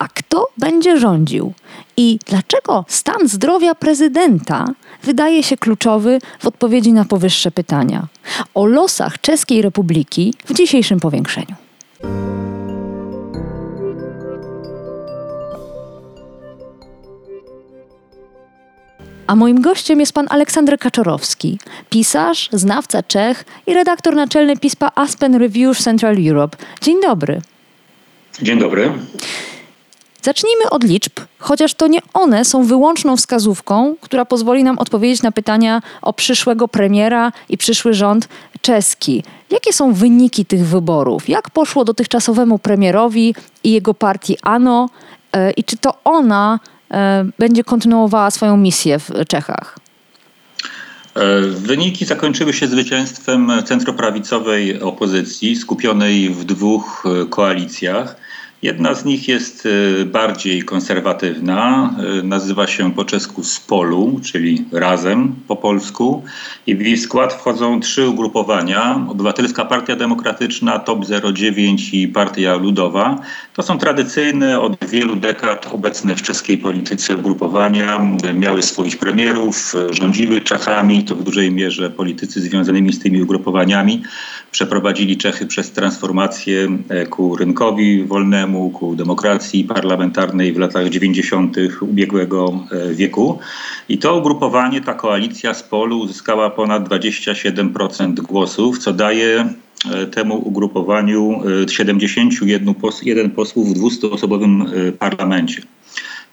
A kto będzie rządził? I dlaczego stan zdrowia prezydenta wydaje się kluczowy w odpowiedzi na powyższe pytania? O losach Czeskiej Republiki w dzisiejszym powiększeniu. A moim gościem jest pan Aleksander Kaczorowski, pisarz, znawca Czech i redaktor naczelny pisma Aspen Review Central Europe. Dzień dobry. Dzień dobry. Zacznijmy od liczb, chociaż to nie one są wyłączną wskazówką, która pozwoli nam odpowiedzieć na pytania o przyszłego premiera i przyszły rząd czeski. Jakie są wyniki tych wyborów? Jak poszło dotychczasowemu premierowi i jego partii ANO? E, I czy to ona e, będzie kontynuowała swoją misję w Czechach? E, wyniki zakończyły się zwycięstwem centroprawicowej opozycji skupionej w dwóch koalicjach. Jedna z nich jest e, bardziej konserwatywna, e, nazywa się po czesku Spolu, czyli Razem po polsku. I w jej skład wchodzą trzy ugrupowania: Obywatelska Partia Demokratyczna, TOP 09 i Partia Ludowa. To są tradycyjne od wielu dekad obecne w czeskiej polityce ugrupowania. Miały swoich premierów, rządziły Czechami, to w dużej mierze politycy związanymi z tymi ugrupowaniami przeprowadzili Czechy przez transformację e, ku rynkowi wolnemu, ku demokracji parlamentarnej w latach 90. ubiegłego e, wieku. I to ugrupowanie, ta koalicja z Polu uzyskała ponad 27% głosów, co daje e, temu ugrupowaniu 71 posłów w 200-osobowym parlamencie.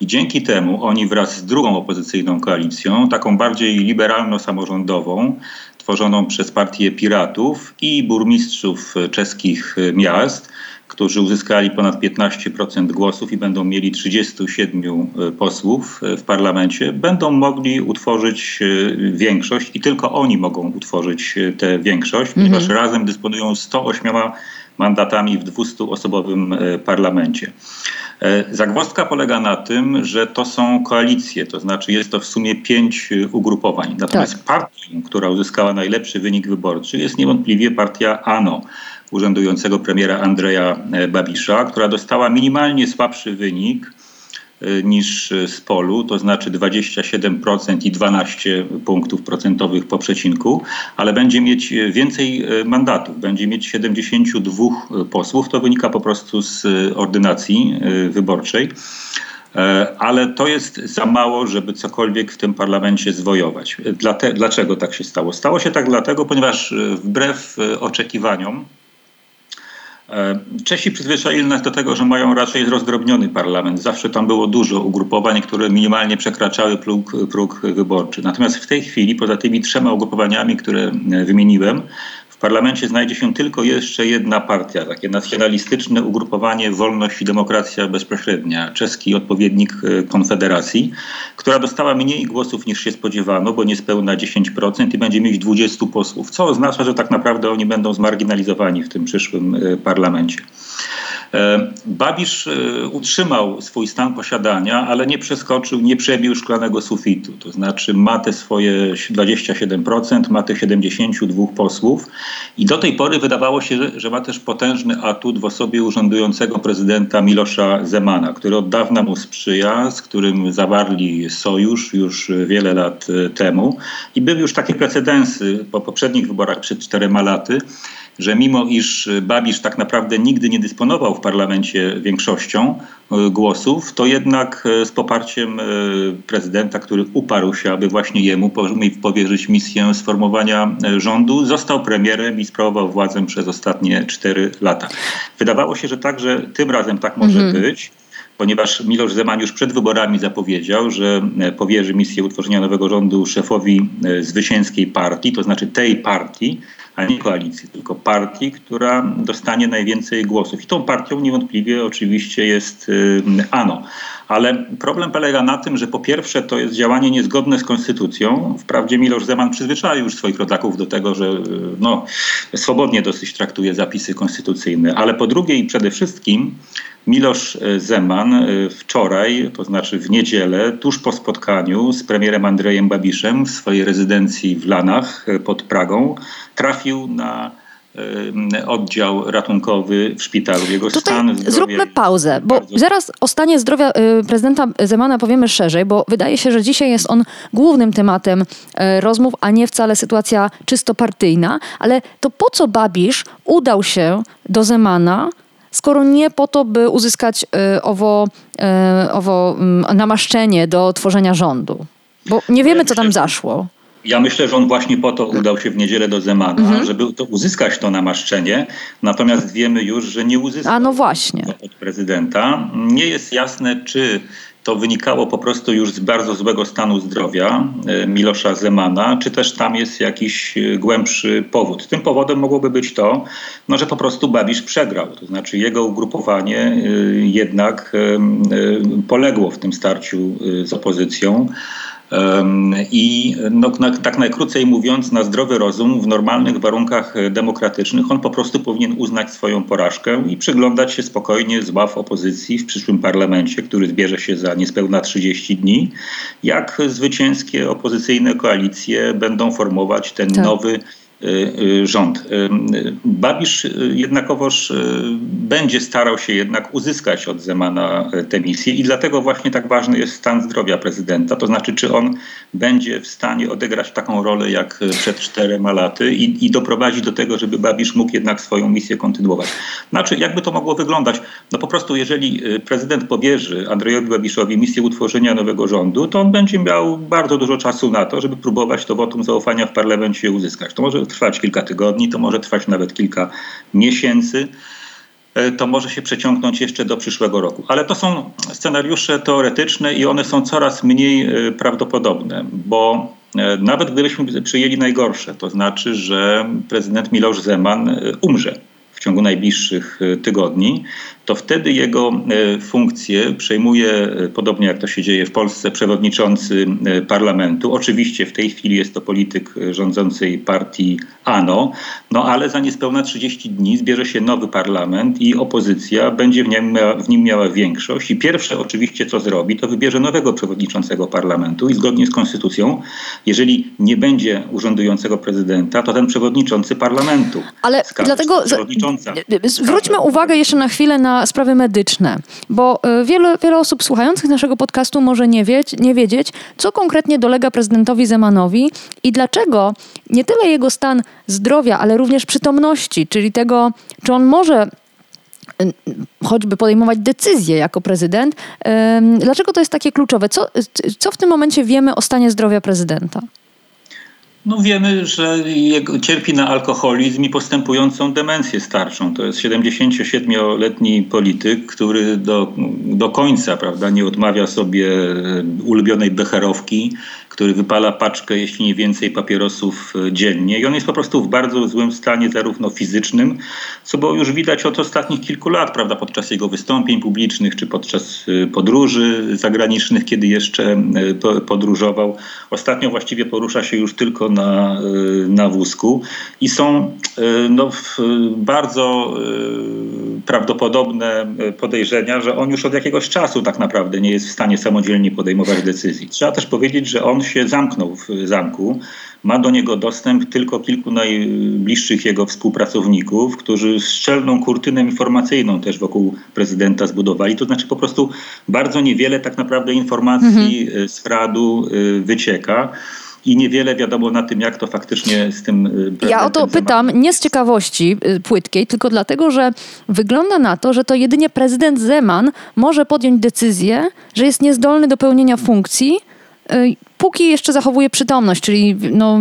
I dzięki temu oni wraz z drugą opozycyjną koalicją, taką bardziej liberalno-samorządową, tworzoną przez partię Piratów i burmistrzów czeskich miast, którzy uzyskali ponad 15% głosów i będą mieli 37 e, posłów e, w parlamencie, będą mogli utworzyć e, większość i tylko oni mogą utworzyć tę większość, mhm. ponieważ razem dysponują 108 mandatami w 200-osobowym parlamencie. Zagwozdka polega na tym, że to są koalicje, to znaczy jest to w sumie pięć ugrupowań. Natomiast tak. partią, która uzyskała najlepszy wynik wyborczy, jest niewątpliwie partia ANO urzędującego premiera Andrzeja e, Babisza, która dostała minimalnie słabszy wynik e, niż z polu, to znaczy 27% i 12 punktów procentowych po przecinku, ale będzie mieć więcej e, mandatów, będzie mieć 72 posłów. To wynika po prostu z ordynacji wyborczej. Ale to jest za mało, żeby cokolwiek w tym parlamencie zwojować. Dlaczego tak się stało? Stało się tak dlatego, ponieważ wbrew oczekiwaniom, E, Czesi przyzwyczaili nas do tego, że mają raczej rozdrobniony parlament. Zawsze tam było dużo ugrupowań, które minimalnie przekraczały próg, próg wyborczy. Natomiast w tej chwili, poza tymi trzema ugrupowaniami, które e, wymieniłem, w parlamencie znajdzie się tylko jeszcze jedna partia, takie nacjonalistyczne ugrupowanie Wolność i Demokracja Bezpośrednia, czeski odpowiednik e, Konfederacji, która dostała mniej głosów niż się spodziewano, bo niespełna 10% i będzie mieć 20 posłów, co oznacza, że tak naprawdę oni będą zmarginalizowani w tym przyszłym e, parlamencie. E, Babisz e, utrzymał swój stan posiadania, ale nie przeskoczył, nie przebił szklanego sufitu. To znaczy ma te swoje 27%, ma tych 72 posłów. I do tej pory wydawało się, że ma też potężny atut w osobie urzędującego prezydenta Milosza Zemana, który od dawna mu sprzyja, z którym zawarli sojusz już wiele lat e, temu. I były już takie precedensy po poprzednich wyborach przed czterema laty, że mimo iż Babisz tak naprawdę nigdy nie dysponował w parlamencie większością e, głosów, to jednak e, z poparciem e, prezydenta, który uparł się, aby właśnie jemu powierzyć misję sformowania rządu, został premierem i sprawował władzę przez ostatnie cztery lata. Wydawało się, że także tym razem tak może mhm. być ponieważ Miloš Zeman już przed wyborami zapowiedział, że powierzy misję utworzenia nowego rządu szefowi zwycięskiej partii, to znaczy tej partii, a nie koalicji, tylko partii, która dostanie najwięcej głosów. I tą partią niewątpliwie oczywiście jest ANO. Ale problem polega na tym, że po pierwsze to jest działanie niezgodne z konstytucją. Wprawdzie Miloš Zeman przyzwyczaił już swoich rodaków do tego, że no, swobodnie dosyć traktuje zapisy konstytucyjne, ale po drugie i przede wszystkim Miloš Zeman wczoraj, to znaczy w niedzielę, tuż po spotkaniu z premierem Andrejem Babiszem w swojej rezydencji w Lanach pod Pragą, trafił na oddział ratunkowy w szpitalu. Jego Tutaj stan zdrowia zróbmy pauzę, bo bardzo... zaraz o stanie zdrowia y, prezydenta Zemana powiemy szerzej, bo wydaje się, że dzisiaj jest on głównym tematem y, rozmów, a nie wcale sytuacja czysto partyjna. Ale to po co Babisz udał się do Zemana, skoro nie po to, by uzyskać y, owo, owo mm, namaszczenie do tworzenia rządu? Bo nie wiemy, co tam zaszło. Ja myślę, że on właśnie po to udał się w niedzielę do Zemana, mhm. żeby to uzyskać to namaszczenie. Natomiast wiemy już, że nie uzyskał A no właśnie. od prezydenta. Nie jest jasne, czy to wynikało po prostu już z bardzo złego stanu zdrowia e, Milosza Zemana, czy też tam jest jakiś e, głębszy powód. Tym powodem mogłoby być to, no, że po prostu Babisz przegrał. To znaczy jego ugrupowanie e, jednak poległo w tym starciu z opozycją. I no, tak najkrócej mówiąc, na zdrowy rozum, w normalnych warunkach demokratycznych, on po prostu powinien uznać swoją porażkę i przyglądać się spokojnie z ław opozycji w przyszłym parlamencie, który zbierze się za niespełna 30 dni, jak zwycięskie opozycyjne koalicje będą formować ten tak. nowy rząd. Y, Babisz jednakowoż będzie starał się jednak uzyskać od Zemana tę misję i dlatego właśnie tak ważny jest stan zdrowia prezydenta. To znaczy, czy on będzie w stanie odegrać taką rolę jak przed czterema laty i, i doprowadzić do tego, żeby Babisz mógł jednak swoją misję kontynuować. Znaczy, jakby to mogło wyglądać? No po prostu, jeżeli prezydent pobierze Andrzejowi Babiszowi misję utworzenia nowego rządu, to on będzie miał bardzo dużo czasu na to, żeby próbować to wotum zaufania w parlamencie uzyskać. To może trwać kilka tygodni, to może trwać nawet kilka miesięcy. E, to może się przeciągnąć jeszcze do przyszłego roku. Ale to są scenariusze teoretyczne i one są coraz mniej e, prawdopodobne, bo nawet gdybyśmy przyjęli najgorsze, to znaczy, że prezydent Miloš Zeman umrze w ciągu najbliższych tygodni, to wtedy jego e, funkcję przejmuje, e, podobnie jak to się dzieje w Polsce, przewodniczący e, parlamentu. Oczywiście w tej chwili jest to polityk rządzącej partii ANO, no ale za niespełna 30 dni zbierze się nowy parlament i opozycja będzie w nim, miała, w nim miała większość. I pierwsze oczywiście co zrobi, to wybierze nowego przewodniczącego parlamentu i zgodnie z konstytucją, jeżeli nie będzie urzędującego prezydenta, to ten przewodniczący parlamentu. Ale dlatego zwróćmy uwagę jeszcze na chwilę na sprawy medyczne, bo e, wiele, wiele osób słuchających naszego podcastu może nie, wiedzieć, nie wiedzieć, co konkretnie dolega prezydentowi Zemanowi i dlaczego nie tyle jego stan zdrowia, ale również przytomności, czyli tego, czy on może choćby podejmować decyzje jako prezydent. Dlaczego to jest takie kluczowe? Co, co w tym momencie wiemy o stanie zdrowia prezydenta? No wiemy, że cierpi na alkoholizm i postępującą demencję starczą. To jest 77-letni polityk, który do, do końca prawda, nie odmawia sobie ulubionej becherowki, który wypala paczkę, jeśli nie więcej, papierosów e, dziennie. I on jest po prostu w bardzo złym stanie, zarówno fizycznym, co było już widać od ostatnich kilku lat, prawda, podczas jego wystąpień publicznych, czy podczas e, podróży zagranicznych, kiedy jeszcze e, podróżował. Ostatnio właściwie porusza się już tylko na, na wózku i są no, bardzo prawdopodobne podejrzenia, że on już od jakiegoś czasu tak naprawdę nie jest w stanie samodzielnie podejmować decyzji. Trzeba też powiedzieć, że on się zamknął w zamku. Ma do niego dostęp tylko kilku najbliższych jego współpracowników, którzy szczelną kurtynę informacyjną też wokół prezydenta zbudowali. To znaczy po prostu bardzo niewiele tak naprawdę informacji mhm. z Radu y, wycieka i niewiele wiadomo na tym, jak to faktycznie z tym. Y, ja o to pytam nie z ciekawości płytkiej, tylko dlatego, że wygląda na to, że to jedynie prezydent Zeman może podjąć decyzję, że jest niezdolny do pełnienia funkcji póki jeszcze zachowuje przytomność, czyli no,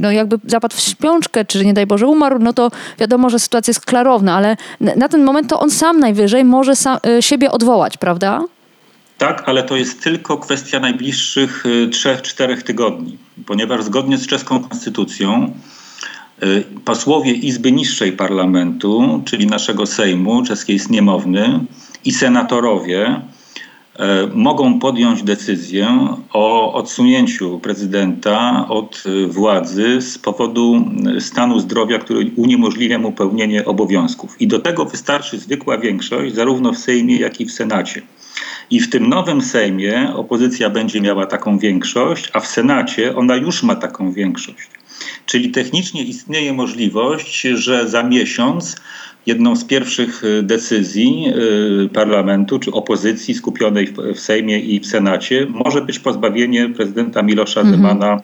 no jakby zapadł w śpiączkę, czy nie daj Boże umarł, no to wiadomo, że sytuacja jest klarowna, ale na ten moment to on sam najwyżej może sam, y, siebie odwołać, prawda? Tak, ale to jest tylko kwestia najbliższych 3-4 y, tygodni, ponieważ zgodnie z czeską konstytucją posłowie Izby Niższej Parlamentu, czyli naszego Sejmu, czeskiej Sniemowny i senatorowie mogą podjąć decyzję o odsunięciu prezydenta od e, władzy z powodu e, stanu zdrowia, który uniemożliwia mu pełnienie obowiązków. I do tego wystarczy zwykła większość, zarówno w Sejmie, jak i w Senacie. I w tym nowym Sejmie opozycja będzie miała taką większość, a w Senacie ona już ma taką większość. Czyli technicznie istnieje możliwość, że za miesiąc jedną z pierwszych y, decyzji y, parlamentu czy opozycji skupionej w Sejmie i w Senacie może być pozbawienie prezydenta Milosza mhm. Zemana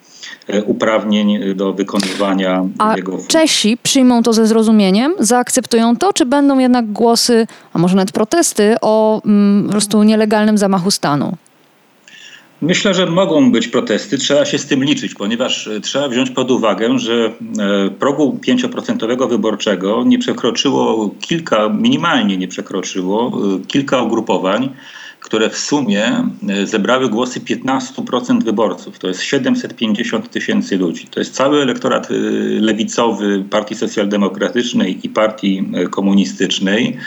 y, uprawnień do wykonywania a jego. Czesi przyjmą to ze zrozumieniem, zaakceptują to, czy będą jednak głosy, a może nawet protesty o mm, po prostu nielegalnym zamachu stanu? Myślę, że mogą być protesty, trzeba się z tym liczyć, ponieważ e, trzeba wziąć pod uwagę, że e, progu 5% wyborczego nie przekroczyło kilka, minimalnie nie przekroczyło e, kilka ugrupowań, które w sumie zebrały głosy 15% wyborców. To jest 750 tysięcy ludzi. To jest cały elektorat lewicowy Partii Socjaldemokratycznej i Partii Komunistycznej.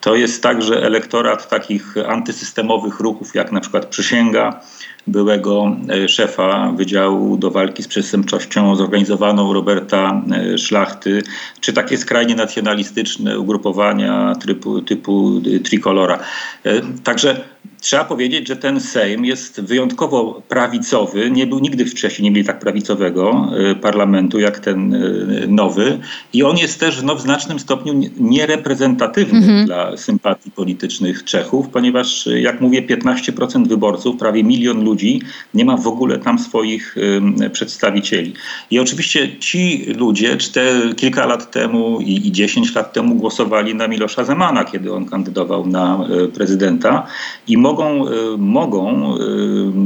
To jest także elektorat takich antysystemowych ruchów, jak na przykład Przysięga, byłego e, szefa Wydziału do Walki z Przestępczością Zorganizowaną Roberta e, Szlachty, czy takie skrajnie nacjonalistyczne ugrupowania typu, typu Tricolora. E, także Trzeba powiedzieć, że ten Sejm jest wyjątkowo prawicowy. Nie był nigdy wcześniej, nie mieli tak prawicowego e, parlamentu jak ten e, nowy. I on jest też no, w znacznym stopniu niereprezentatywny mhm. dla sympatii politycznych Czechów, ponieważ, e, jak mówię, 15% wyborców, prawie milion ludzi, nie ma w ogóle tam swoich przedstawicieli. I oczywiście ci ludzie cztery, kilka lat temu i, i 10 lat temu głosowali na Milosza Zemana, kiedy on kandydował na prezydenta. I mogą, y, mogą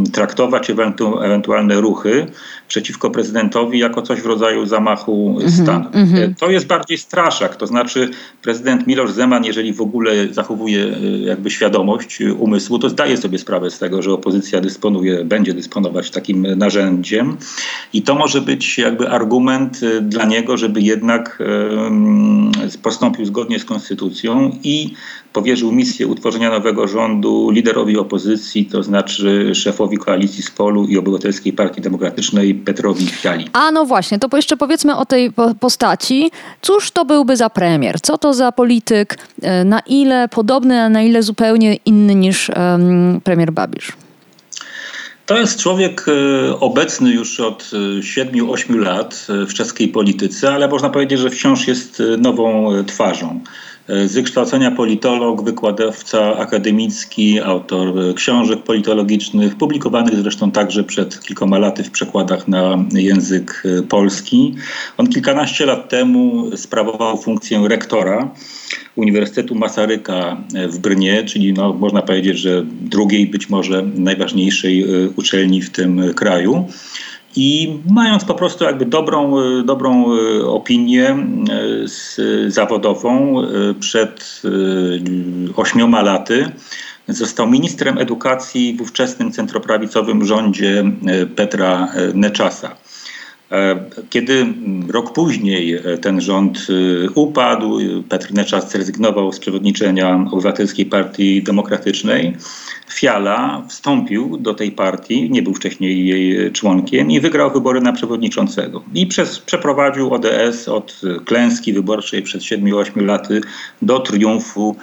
y, traktować ewentu, ewentualne ruchy przeciwko prezydentowi jako coś w rodzaju zamachu -hmm, stanu. Mm -hmm. To jest bardziej straszak, to znaczy prezydent Miloš Zeman, jeżeli w ogóle zachowuje jakby świadomość umysłu, to zdaje sobie sprawę z tego, że opozycja dysponuje, będzie dysponować takim narzędziem i to może być jakby argument dla niego, żeby jednak postąpił zgodnie z konstytucją i powierzył misję utworzenia nowego rządu liderowi opozycji, to znaczy szefowi koalicji Spolu i Obywatelskiej Partii Demokratycznej Petrowi Fiali. A no właśnie, to jeszcze powiedzmy o tej postaci. Cóż to byłby za premier? Co to za polityk? E, na ile podobny, a na ile zupełnie inny niż um, premier Babisz? To jest człowiek e, obecny już od 7-8 e, lat w czeskiej polityce, ale można powiedzieć, że wciąż jest nową twarzą. Z wykształcenia politolog, wykładowca akademicki, autor książek politologicznych, publikowanych zresztą także przed kilkoma laty w przekładach na język polski. On kilkanaście lat temu sprawował funkcję rektora Uniwersytetu Masaryka w Brnie, czyli no, można powiedzieć, że drugiej, być może najważniejszej e, uczelni w tym kraju. I mając po prostu jakby dobrą, e, dobrą e, opinię e, zawodową przed ośmioma laty, został ministrem edukacji w ówczesnym centroprawicowym rządzie Petra Neczasa. Kiedy rok później ten rząd upadł, Petr Neczas zrezygnował z przewodniczenia Obywatelskiej Partii Demokratycznej, Fiala wstąpił do tej partii, nie był wcześniej jej członkiem i wygrał wybory na przewodniczącego. I przez, przeprowadził ODS od klęski wyborczej przed 7-8 laty do triumfu,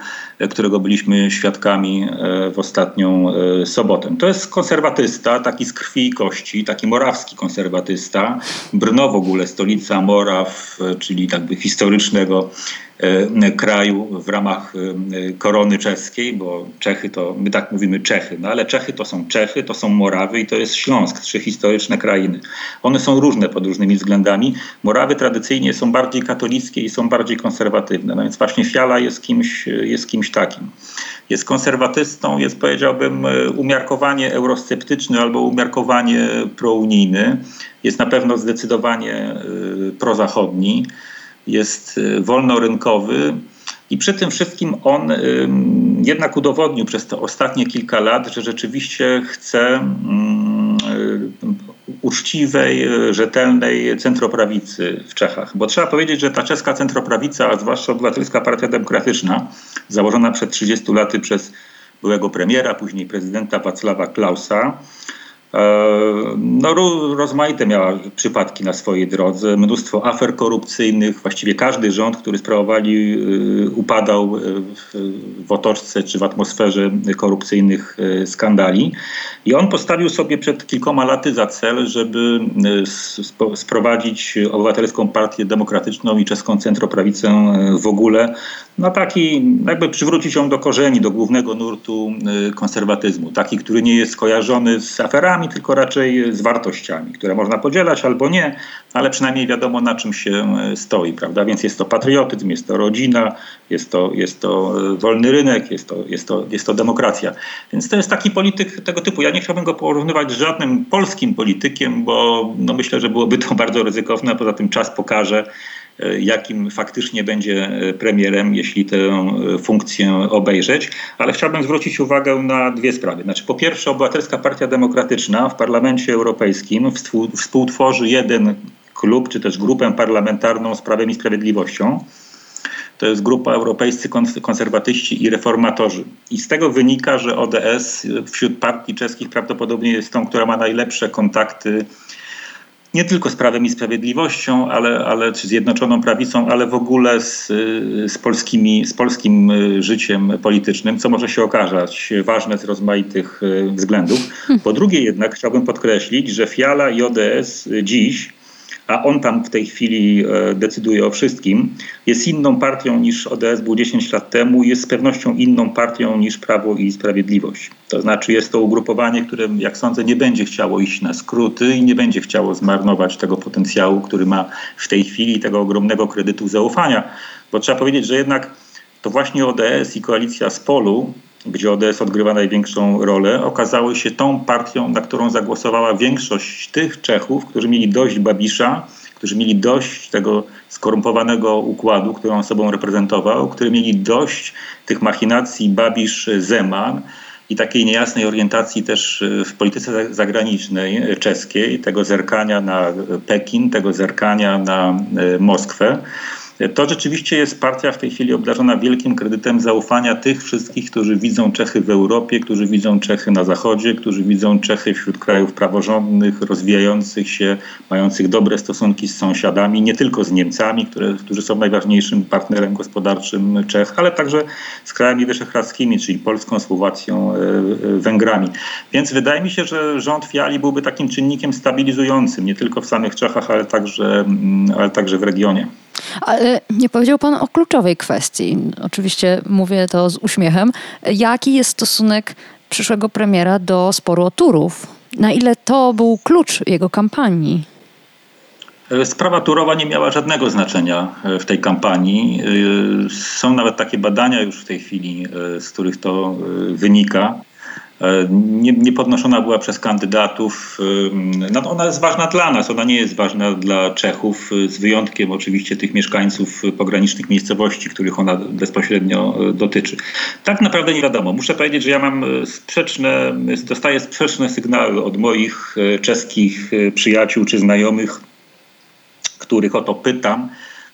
którego byliśmy świadkami e, w ostatnią e, sobotę. To jest konserwatysta, taki z krwi i kości, taki morawski konserwatysta. Brno w ogóle, stolica Moraw, e, czyli jakby historycznego kraju w ramach e, korony czeskiej, bo Czechy to, my tak mówimy Czechy, no ale Czechy to są Czechy, to są Morawy i to jest Śląsk, trzy historyczne krainy. One są różne pod różnymi względami. Morawy tradycyjnie są bardziej katolickie i są bardziej konserwatywne, no więc właśnie Fiala jest kimś, jest kimś takim. Jest konserwatystą, jest powiedziałbym e, umiarkowanie eurosceptyczny albo umiarkowanie prounijny. Jest na pewno zdecydowanie prozachodni jest y, wolnorynkowy. I przy tym wszystkim on jednak udowodnił przez te ostatnie kilka lat, że rzeczywiście chce uczciwej, rzetelnej centroprawicy w Czechach. Bo trzeba powiedzieć, że ta czeska centroprawica, a zwłaszcza Obywatelska Partia Demokratyczna, założona przed 30 laty przez byłego premiera, później prezydenta Wacława Klausa, no, rozmaite miała przypadki na swojej drodze, mnóstwo afer korupcyjnych. Właściwie każdy rząd, który sprawowali, e, upadał e, w otoczce czy w atmosferze korupcyjnych skandali. I on postawił sobie przed kilkoma laty za cel, żeby sprowadzić Obywatelską Partię Demokratyczną i Czeską Centroprawicę w ogóle na taki, jakby przywrócić ją do korzeni, do głównego nurtu konserwatyzmu. Taki, który nie jest skojarzony z aferami, tylko raczej z wartościami, które można podzielać albo nie, ale przynajmniej wiadomo na czym się e, stoi, prawda? Więc jest to patriotyzm, jest to rodzina, jest to, jest to e, wolny rynek, jest to, jest, to, jest to demokracja. Więc to jest taki polityk tego typu. Ja nie chciałbym go porównywać z żadnym polskim politykiem, bo no myślę, że byłoby to bardzo ryzykowne, poza tym czas pokaże, jakim faktycznie będzie e, premierem, jeśli tę e, funkcję obejrzeć. Ale chciałbym zwrócić uwagę na dwie sprawy. Znaczy, po pierwsze, Obywatelska Partia Demokratyczna w Parlamencie Europejskim współtworzy jeden klub, czy też grupę parlamentarną z Prawem i Sprawiedliwością. To jest grupa Europejscy Konserwatyści i Reformatorzy. I z tego wynika, że ODS wśród partii czeskich prawdopodobnie jest tą, która ma najlepsze kontakty nie tylko z Prawem i Sprawiedliwością, ale, ale czy Zjednoczoną Prawicą, ale w ogóle z, z, polskimi, z polskim y, życiem politycznym, co może się okazać ważne z rozmaitych y, względów. Po drugie jednak chciałbym podkreślić, że Fiala i ODS dziś a on tam w tej chwili e, decyduje o wszystkim, jest inną partią niż ODS był 10 lat temu, jest z pewnością inną partią niż Prawo i Sprawiedliwość. To znaczy jest to ugrupowanie, które jak sądzę nie będzie chciało iść na skróty i nie będzie chciało zmarnować tego potencjału, który ma w tej chwili, tego ogromnego kredytu zaufania. Bo trzeba powiedzieć, że jednak to właśnie ODS i koalicja z Polu gdzie ODS odgrywa największą rolę, okazały się tą partią, na którą zagłosowała większość tych Czechów, którzy mieli dość Babisza, którzy mieli dość tego skorumpowanego układu, który on sobą reprezentował, którzy mieli dość tych machinacji Babisz-Zeman i takiej niejasnej orientacji też w polityce zagranicznej czeskiej, tego zerkania na Pekin, tego zerkania na e, Moskwę. To rzeczywiście jest partia w tej chwili obdarzona wielkim kredytem zaufania tych wszystkich, którzy widzą Czechy w Europie, którzy widzą Czechy na Zachodzie, którzy widzą Czechy wśród krajów praworządnych, rozwijających się, mających dobre stosunki z sąsiadami, nie tylko z Niemcami, które, którzy są najważniejszym partnerem gospodarczym Czech, ale także z krajami wyszehradzkimi, czyli Polską, Słowacją, e, e, Węgrami. Więc wydaje mi się, że rząd Fiali byłby takim czynnikiem stabilizującym, nie tylko w samych Czechach, ale także, mm, ale także w regionie. Ale nie powiedział Pan o kluczowej kwestii. Oczywiście mówię to z uśmiechem. Jaki jest stosunek przyszłego premiera do sporu o Turów? Na ile to był klucz jego kampanii? Sprawa Turowa nie miała żadnego znaczenia w tej kampanii. Są nawet takie badania już w tej chwili, z których to wynika. E, nie, nie, podnoszona była przez kandydatów. No ona jest ważna dla nas, ona nie jest ważna dla Czechów, z wyjątkiem oczywiście tych mieszkańców pogranicznych miejscowości, których ona bezpośrednio e, dotyczy. Tak naprawdę nie wiadomo. Muszę powiedzieć, że ja mam e, sprzeczne, dostaję sprzeczne sygnały od moich czeskich przyjaciół czy znajomych, których o to pytam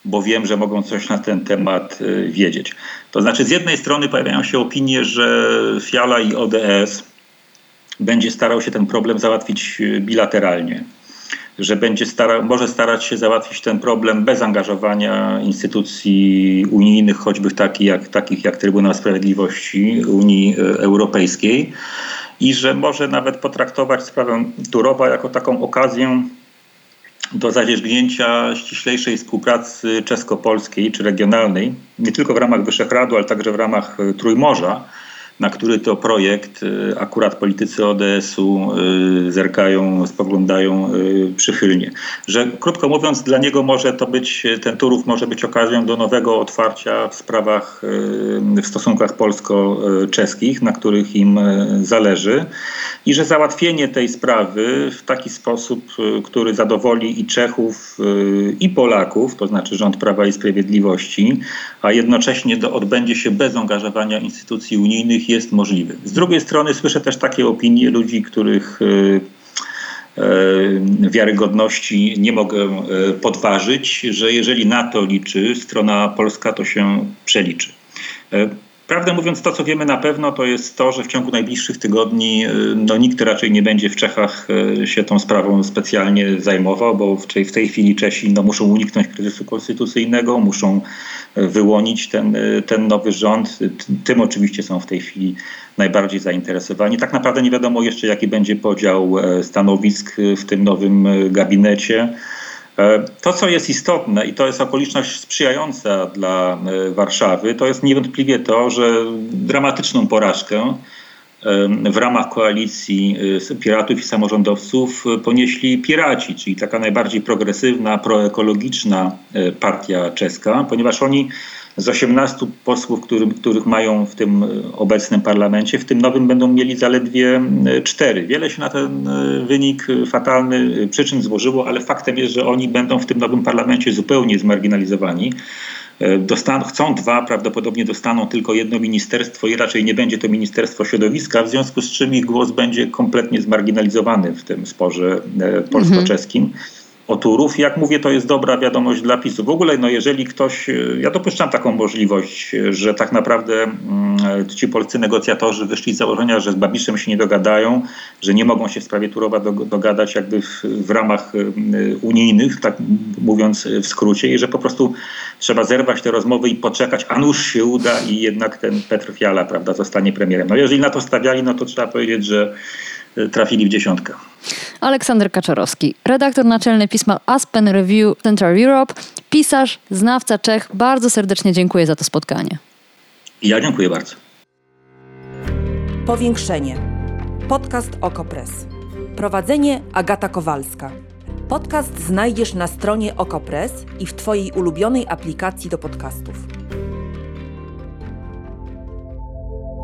bo wiem, że mogą coś na ten temat wiedzieć. To znaczy, z jednej strony pojawiają się opinie, że Fiala i ODS będzie starał się ten problem załatwić y, bilateralnie, że będzie starał, może starać się załatwić ten problem bez angażowania instytucji unijnych, choćby takich jak, takich jak Trybunał Sprawiedliwości Unii y, Europejskiej i że może nawet potraktować sprawę Turowa jako taką okazję do zadzierzgnięcia ściślejszej współpracy czesko-polskiej czy regionalnej, nie tylko w ramach Wyszehradu, ale także w ramach e, Trójmorza, na który to projekt y, akurat politycy ODS-u y, zerkają, spoglądają y, przychylnie. Że krótko mówiąc, dla niego może to być, ten Turów może być okazją do nowego otwarcia w sprawach, w stosunkach polsko-czeskich, na których im zależy i że załatwienie tej sprawy w taki sposób, który zadowoli i Czechów, i Polaków, to znaczy rząd Prawa i Sprawiedliwości, a jednocześnie do, odbędzie się bez angażowania instytucji unijnych, jest możliwy. Z drugiej strony słyszę też takie opinie ludzi, których y, wiarygodności nie mogę podważyć, że jeżeli na to liczy strona polska, to się przeliczy. Prawdę mówiąc, to co wiemy na pewno, to jest to, że w ciągu najbliższych tygodni no, nikt raczej nie będzie w Czechach się tą sprawą specjalnie zajmował, bo w w tej chwili Czesi no, muszą uniknąć kryzysu konstytucyjnego, muszą wyłonić ten, ten nowy rząd. Tym oczywiście są w tej chwili najbardziej zainteresowani. Tak naprawdę nie wiadomo jeszcze, jaki będzie podział stanowisk w tym nowym gabinecie. To, co jest istotne i to jest okoliczność sprzyjająca dla Warszawy, to jest niewątpliwie to, że dramatyczną porażkę w ramach koalicji piratów i samorządowców ponieśli piraci, czyli taka najbardziej progresywna, proekologiczna partia czeska, ponieważ oni z 18 posłów, którym, których mają w tym obecnym parlamencie, w tym nowym będą mieli zaledwie cztery. Wiele się na ten wynik fatalny przyczyn złożyło, ale faktem jest, że oni będą w tym nowym parlamencie zupełnie zmarginalizowani. Dostaną, chcą dwa, prawdopodobnie dostaną tylko jedno ministerstwo i raczej nie będzie to Ministerstwo Środowiska, w związku z czym ich głos będzie kompletnie zmarginalizowany w tym sporze polsko-czeskim. Mhm o Turów. Jak mówię, to jest dobra wiadomość dla PiSu. W ogóle, no jeżeli ktoś, ja dopuszczam taką możliwość, że tak naprawdę mm, ci polscy negocjatorzy wyszli z założenia, że z Babiszem się nie dogadają, że nie mogą się w sprawie Turowa dogadać jakby w, w ramach unijnych, tak mówiąc w skrócie, i że po prostu trzeba zerwać te rozmowy i poczekać, a nuż się uda i jednak ten Petr Fiala, prawda, zostanie premierem. No jeżeli na to stawiali, no to trzeba powiedzieć, że trafili w dziesiątkę. Aleksander Kaczorowski, redaktor naczelny pisma Aspen Review Central Europe, pisarz, znawca Czech. Bardzo serdecznie dziękuję za to spotkanie. Ja dziękuję bardzo. Powiększenie. Podcast Okopres. Prowadzenie Agata Kowalska. Podcast znajdziesz na stronie Okopres i w Twojej ulubionej aplikacji do podcastów.